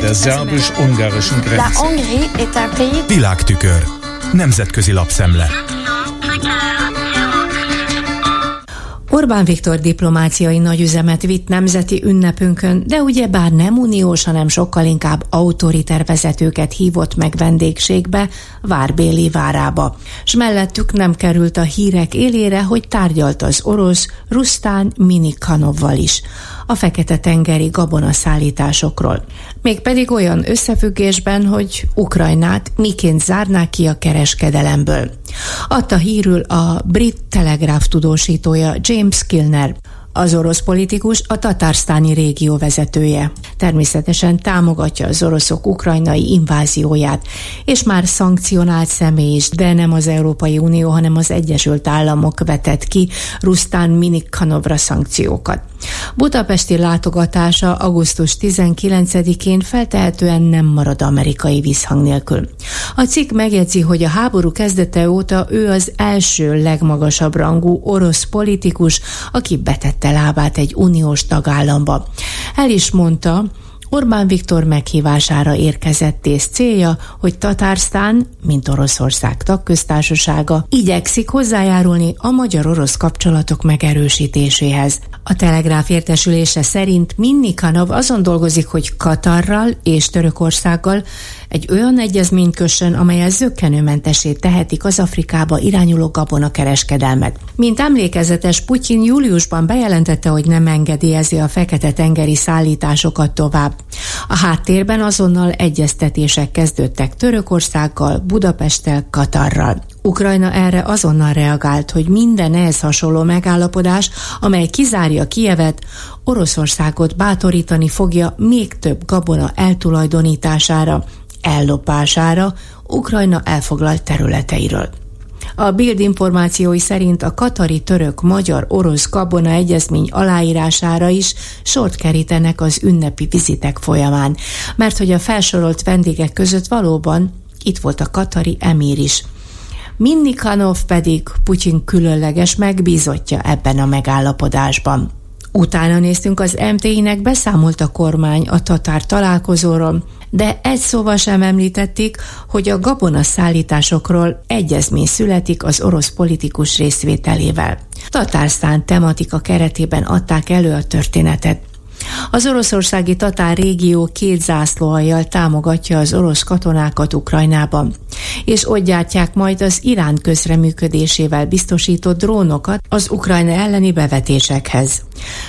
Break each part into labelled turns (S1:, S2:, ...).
S1: der szerbus-ungarischen Grenze. Világtükör. Nemzetközi lapszemle.
S2: Orbán Viktor diplomáciai nagyüzemet vitt nemzeti ünnepünkön, de ugye bár nem uniós, hanem sokkal inkább autoriter vezetőket hívott meg vendégségbe, Várbéli várába. S mellettük nem került a hírek élére, hogy tárgyalt az orosz Rusztán Minikanovval is a Fekete-tengeri gabonaszállításokról. Mégpedig olyan összefüggésben, hogy Ukrajnát miként zárnák ki a kereskedelemből. Adta hírül a brit telegráf tudósítója James Kilner. Az orosz politikus a tatársztáni régió vezetője. Természetesen támogatja az oroszok ukrajnai invázióját, és már szankcionált személy is, de nem az Európai Unió, hanem az Egyesült Államok vetett ki Rusztán Minikanovra szankciókat. Budapesti látogatása augusztus 19-én feltehetően nem marad amerikai visszhang nélkül. A cikk megjegyzi, hogy a háború kezdete óta ő az első legmagasabb rangú orosz politikus, aki betette lábát egy uniós tagállamba. El is mondta, Orbán Viktor meghívására érkezett és célja, hogy Tatársztán, mint Oroszország tagköztársasága, igyekszik hozzájárulni a magyar-orosz kapcsolatok megerősítéséhez. A Telegráf értesülése szerint Minnikanov azon dolgozik, hogy Katarral és Törökországgal egy olyan egyezményt kössön, amelyel zöggenőmentesé tehetik az Afrikába irányuló gabona kereskedelmet. Mint emlékezetes, Putyin júliusban bejelentette, hogy nem engedélyezi a fekete-tengeri szállításokat tovább. A háttérben azonnal egyeztetések kezdődtek Törökországgal, Budapesttel, Katarral. Ukrajna erre azonnal reagált, hogy minden ehhez hasonló megállapodás, amely kizárja Kievet, Oroszországot bátorítani fogja még több gabona eltulajdonítására, ellopására Ukrajna elfoglalt területeiről. A Bild információi szerint a katari török magyar orosz kabona egyezmény aláírására is sort kerítenek az ünnepi vizitek folyamán, mert hogy a felsorolt vendégek között valóban itt volt a katari emír is. Minnikanov pedig Putyin különleges megbízottja ebben a megállapodásban. Utána néztünk az MTI-nek, beszámolt a kormány a tatár találkozóról, de egy szóval sem említették, hogy a gabona szállításokról egyezmény születik az orosz politikus részvételével. Tatársztán tematika keretében adták elő a történetet. Az oroszországi tatár régió két zászlóhajjal támogatja az orosz katonákat Ukrajnában, és ott gyártják majd az Irán közreműködésével biztosított drónokat az Ukrajna elleni bevetésekhez.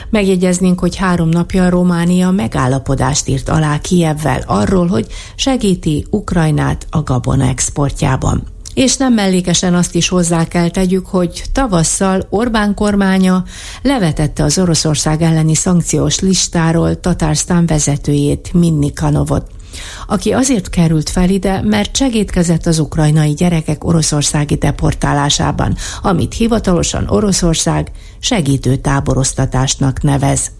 S2: Megjegyeznénk, hogy három napja Románia megállapodást írt alá Kijevvel arról, hogy segíti Ukrajnát a gabona exportjában és nem mellékesen azt is hozzá kell tegyük, hogy tavasszal Orbán kormánya levetette az Oroszország elleni szankciós listáról Tatársztán vezetőjét, Minnikanovot aki azért került fel ide, mert segítkezett az ukrajnai gyerekek oroszországi deportálásában, amit hivatalosan Oroszország segítő táboroztatásnak nevez.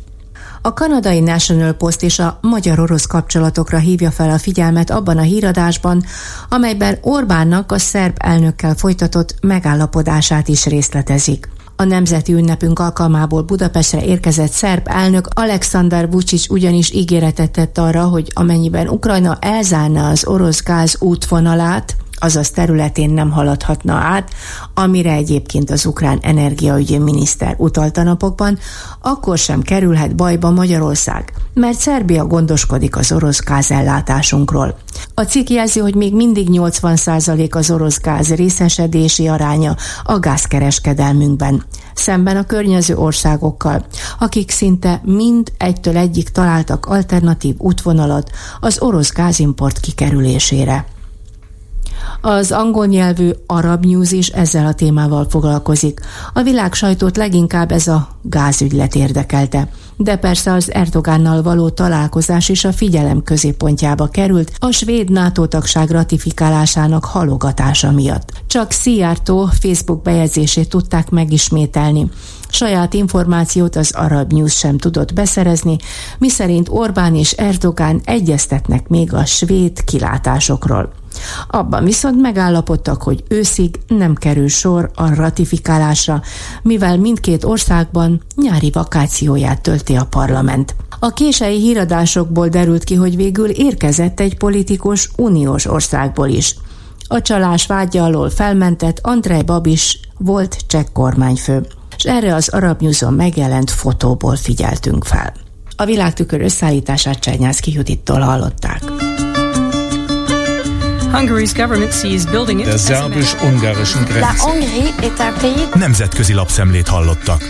S2: A kanadai National Post és a magyar-orosz kapcsolatokra hívja fel a figyelmet abban a híradásban, amelyben Orbánnak a szerb elnökkel folytatott megállapodását is részletezik. A nemzeti ünnepünk alkalmából Budapestre érkezett szerb elnök Alexander Vucic ugyanis ígéretet tett arra, hogy amennyiben Ukrajna elzárna az orosz gáz útvonalát, azaz területén nem haladhatna át, amire egyébként az ukrán energiaügyi miniszter utalta napokban, akkor sem kerülhet bajba Magyarország, mert Szerbia gondoskodik az orosz gázellátásunkról. A cikk jelzi, hogy még mindig 80% az orosz gáz részesedési aránya a gázkereskedelmünkben, szemben a környező országokkal, akik szinte mind egytől egyik találtak alternatív útvonalat az orosz gázimport kikerülésére. Az angol nyelvű Arab News is ezzel a témával foglalkozik. A világ sajtót leginkább ez a gázügylet érdekelte. De persze az Erdogánnal való találkozás is a figyelem középpontjába került a svéd NATO tagság ratifikálásának halogatása miatt. Csak Szijjártó Facebook bejegyzését tudták megismételni. Saját információt az Arab News sem tudott beszerezni, miszerint Orbán és Erdogán egyeztetnek még a svéd kilátásokról. Abban viszont megállapodtak, hogy őszig nem kerül sor a ratifikálásra, mivel mindkét országban nyári vakációját tölti a parlament. A kései híradásokból derült ki, hogy végül érkezett egy politikus uniós országból is. A csalás vágya alól felmentett Andrej Babis volt csekk kormányfő, és erre az Arab News-on megjelent fotóból figyeltünk fel. A világtükör összeállítását Csernyászki Judittól hallották.
S1: Der szerbus-ungarischen Grenze. Nemzetközi lapszemlét hallottak.